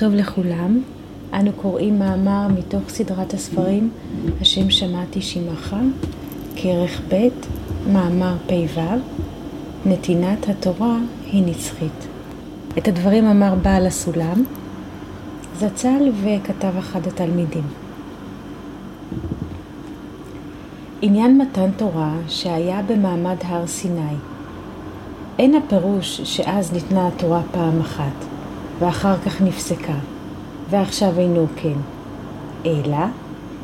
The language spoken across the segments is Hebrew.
טוב לכולם, אנו קוראים מאמר מתוך סדרת הספרים השם שמעתי שמעך, כרך ב', מאמר פ"ו, נתינת התורה היא נצחית. את הדברים אמר בעל הסולם, זצ"ל וכתב אחד התלמידים. עניין מתן תורה שהיה במעמד הר סיני. אין הפירוש שאז ניתנה התורה פעם אחת, ואחר כך נפסקה, ועכשיו אינו כן, אלא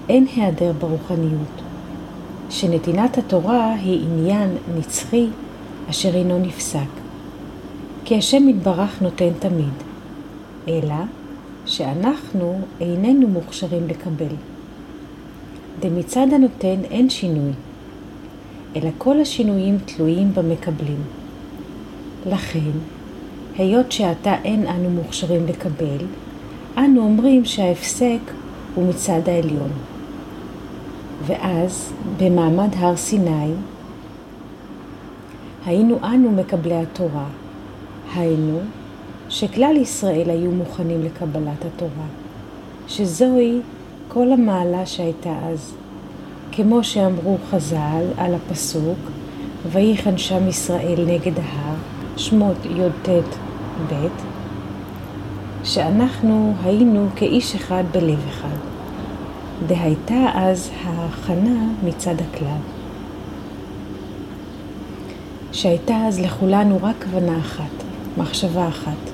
אין היעדר ברוחניות, שנתינת התורה היא עניין נצחי אשר אינו נפסק, כי השם יתברך נותן תמיד, אלא שאנחנו איננו מוכשרים לקבל. דמצד הנותן אין שינוי, אלא כל השינויים תלויים במקבלים. לכן, היות שעתה אין אנו מוכשרים לקבל, אנו אומרים שההפסק הוא מצד העליון. ואז, במעמד הר סיני, היינו אנו מקבלי התורה, היינו שכלל ישראל היו מוכנים לקבלת התורה, שזוהי כל המעלה שהייתה אז. כמו שאמרו חז"ל על הפסוק, ויחן שם ישראל נגד ההר, שמות י"ט ב', שאנחנו היינו כאיש אחד בלב אחד. דהייתה אז ההכנה מצד הכלל. שהייתה אז לכולנו רק כוונה אחת, מחשבה אחת,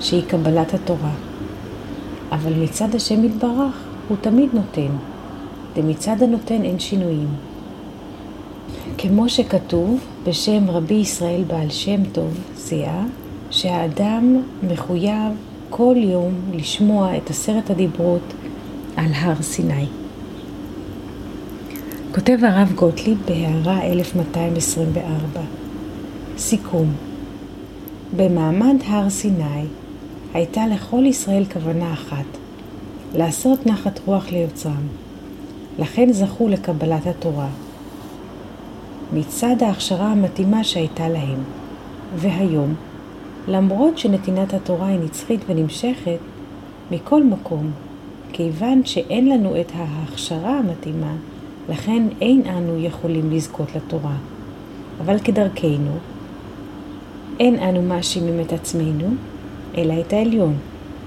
שהיא קבלת התורה. אבל מצד השם יתברך הוא תמיד נותן, ומצד הנותן אין שינויים. כמו שכתוב בשם רבי ישראל בעל שם טוב, זיהה, שהאדם מחויב כל יום לשמוע את עשרת הדיברות על הר סיני. כותב הרב גוטליב בהערה 1224 סיכום במעמד הר סיני הייתה לכל ישראל כוונה אחת, לעשות נחת רוח ליוצרם. לכן זכו לקבלת התורה. מצד ההכשרה המתאימה שהייתה להם. והיום, למרות שנתינת התורה היא נצחית ונמשכת, מכל מקום, כיוון שאין לנו את ההכשרה המתאימה, לכן אין אנו יכולים לזכות לתורה. אבל כדרכנו, אין אנו מאשימים את עצמנו, אלא את העליון,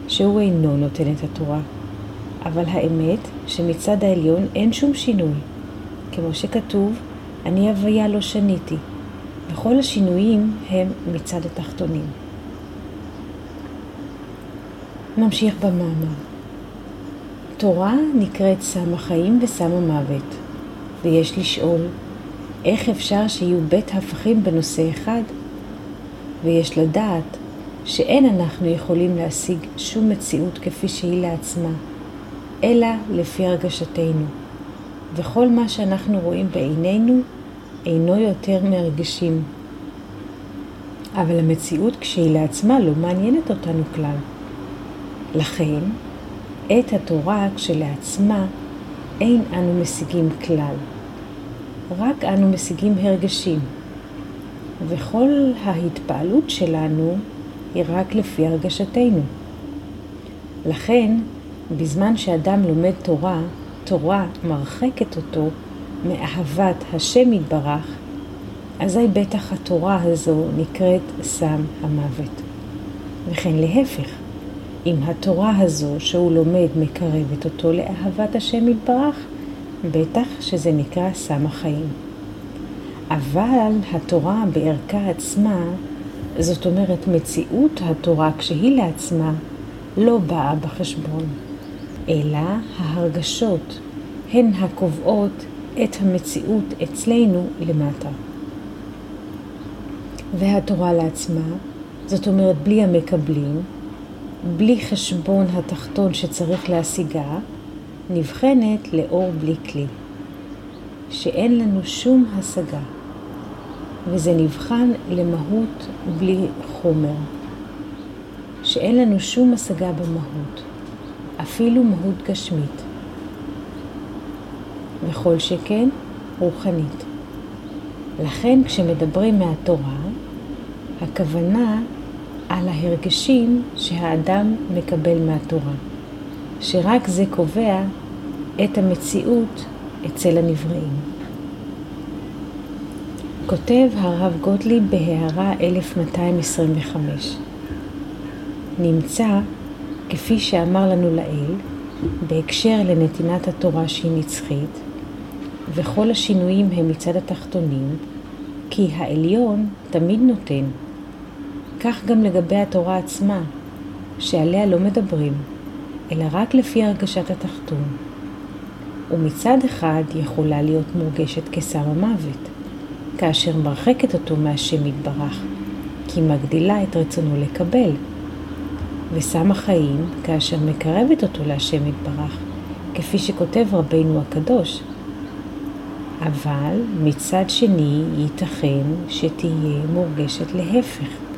שהוא אינו נותן את התורה. אבל האמת שמצד העליון אין שום שינוי. כמו שכתוב, אני הוויה לא שניתי, וכל השינויים הם מצד התחתונים. נמשיך במאמר. תורה נקראת סם החיים וסם המוות, ויש לשאול, איך אפשר שיהיו בית הפכים בנושא אחד? ויש לדעת שאין אנחנו יכולים להשיג שום מציאות כפי שהיא לעצמה, אלא לפי הרגשתנו, וכל מה שאנחנו רואים בעינינו אינו יותר מרגשים. אבל המציאות כשהיא לעצמה לא מעניינת אותנו כלל. לכן, את התורה כשלעצמה אין אנו משיגים כלל, רק אנו משיגים הרגשים, וכל ההתפעלות שלנו היא רק לפי הרגשתנו. לכן, בזמן שאדם לומד תורה, תורה מרחקת אותו מאהבת השם יתברך, אזי בטח התורה הזו נקראת סם המוות. וכן להפך, אם התורה הזו שהוא לומד מקרבת אותו לאהבת השם יתברך, בטח שזה נקרא סם החיים. אבל התורה בערכה עצמה, זאת אומרת מציאות התורה כשהיא לעצמה, לא באה בחשבון. אלא ההרגשות הן הקובעות את המציאות אצלנו למטה. והתורה לעצמה, זאת אומרת בלי המקבלים, בלי חשבון התחתון שצריך להשיגה, נבחנת לאור בלי כלי, שאין לנו שום השגה, וזה נבחן למהות בלי חומר, שאין לנו שום השגה במהות. אפילו מהות גשמית, וכל שכן רוחנית. לכן כשמדברים מהתורה, הכוונה על ההרגשים שהאדם מקבל מהתורה, שרק זה קובע את המציאות אצל הנבראים. כותב הרב גוטליב בהערה 1225 נמצא, כפי שאמר לנו לעיל, בהקשר לנתינת התורה שהיא נצחית, וכל השינויים הם מצד התחתונים, כי העליון תמיד נותן. כך גם לגבי התורה עצמה, שעליה לא מדברים, אלא רק לפי הרגשת התחתון. ומצד אחד יכולה להיות מורגשת כסם המוות, כאשר מרחקת אותו מהשם יתברך, כי מגדילה את רצונו לקבל. וסם החיים כאשר מקרבת אותו להשם יתברך, כפי שכותב רבינו הקדוש. אבל מצד שני ייתכן שתהיה מורגשת להפך,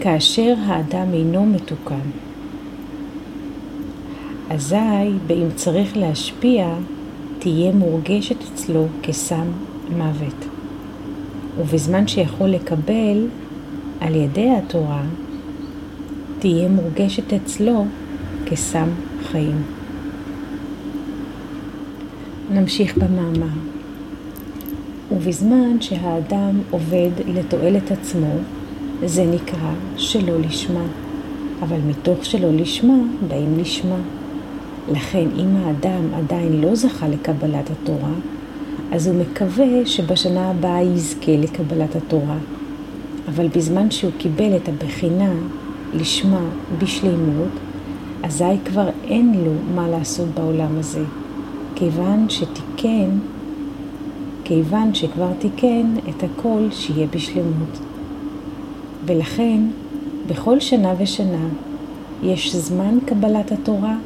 כאשר האדם אינו מתוקן. אזי, באם צריך להשפיע, תהיה מורגשת אצלו כסם מוות. ובזמן שיכול לקבל על ידי התורה, תהיה מורגשת אצלו כסם חיים. נמשיך במאמר. ובזמן שהאדם עובד לתועלת עצמו, זה נקרא שלא לשמה, אבל מתוך שלא לשמה באים לשמה. לכן אם האדם עדיין לא זכה לקבלת התורה, אז הוא מקווה שבשנה הבאה יזכה לקבלת התורה. אבל בזמן שהוא קיבל את הבחינה לשמה בשלימות, אזי כבר אין לו מה לעשות בעולם הזה, כיוון שתיקן, כיוון שכבר תיקן את הכל שיהיה בשלמות. ולכן, בכל שנה ושנה יש זמן קבלת התורה,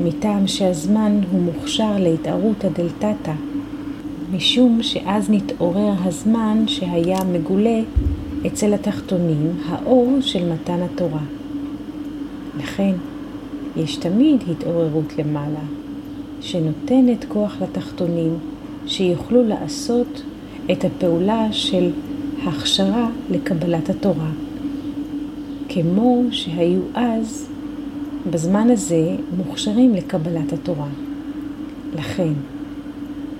מטעם שהזמן הוא מוכשר להתערותא דלתתא, משום שאז נתעורר הזמן שהיה מגולה אצל התחתונים האור של מתן התורה. לכן, יש תמיד התעוררות למעלה, שנותנת כוח לתחתונים שיוכלו לעשות את הפעולה של הכשרה לקבלת התורה. כמו שהיו אז, בזמן הזה, מוכשרים לקבלת התורה. לכן,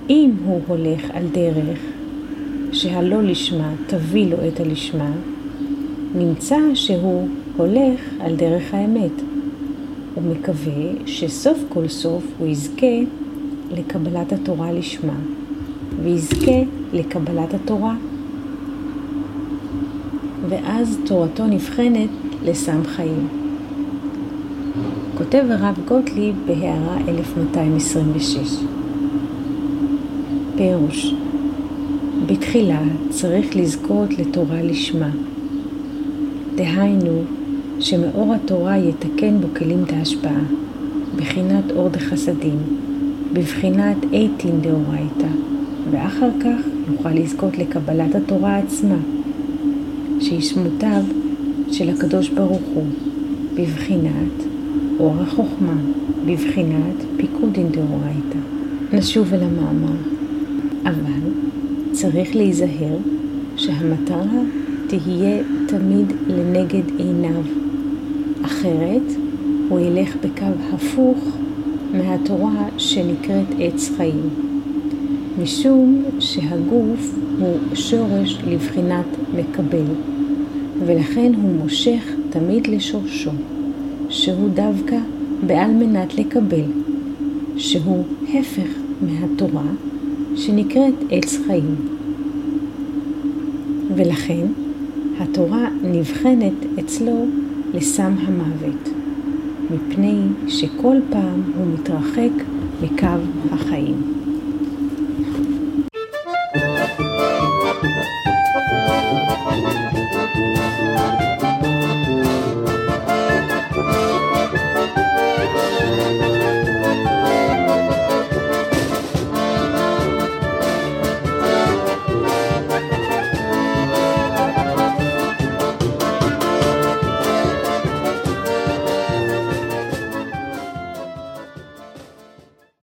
אם הוא הולך על דרך שהלא לשמה תביא לו את הלשמה, נמצא שהוא הולך על דרך האמת. הוא מקווה שסוף כל סוף הוא יזכה לקבלת התורה לשמה, ויזכה לקבלת התורה. ואז תורתו נבחנת לסם חיים. כותב הרב גוטליב בהערה 1226 פירוש בתחילה צריך לזכות לתורה לשמה. דהיינו, שמאור התורה יתקן בו כלים דהשפעה, בחינת אור דחסדים, בבחינת איתין דאורייתא, ואחר כך נוכל לזכות לקבלת התורה עצמה, שהיא שמותיו של הקדוש ברוך הוא, בבחינת אור החוכמה, בבחינת פיקודין דאורייתא. נשוב אל המאמר. אבל צריך להיזהר שהמטרה תהיה תמיד לנגד עיניו, אחרת הוא ילך בקו הפוך מהתורה שנקראת עץ חיים, משום שהגוף הוא שורש לבחינת מקבל, ולכן הוא מושך תמיד לשורשו, שהוא דווקא בעל מנת לקבל, שהוא הפך מהתורה שנקראת עץ חיים. ולכן התורה נבחנת אצלו לסם המוות, מפני שכל פעם הוא מתרחק מקו החיים.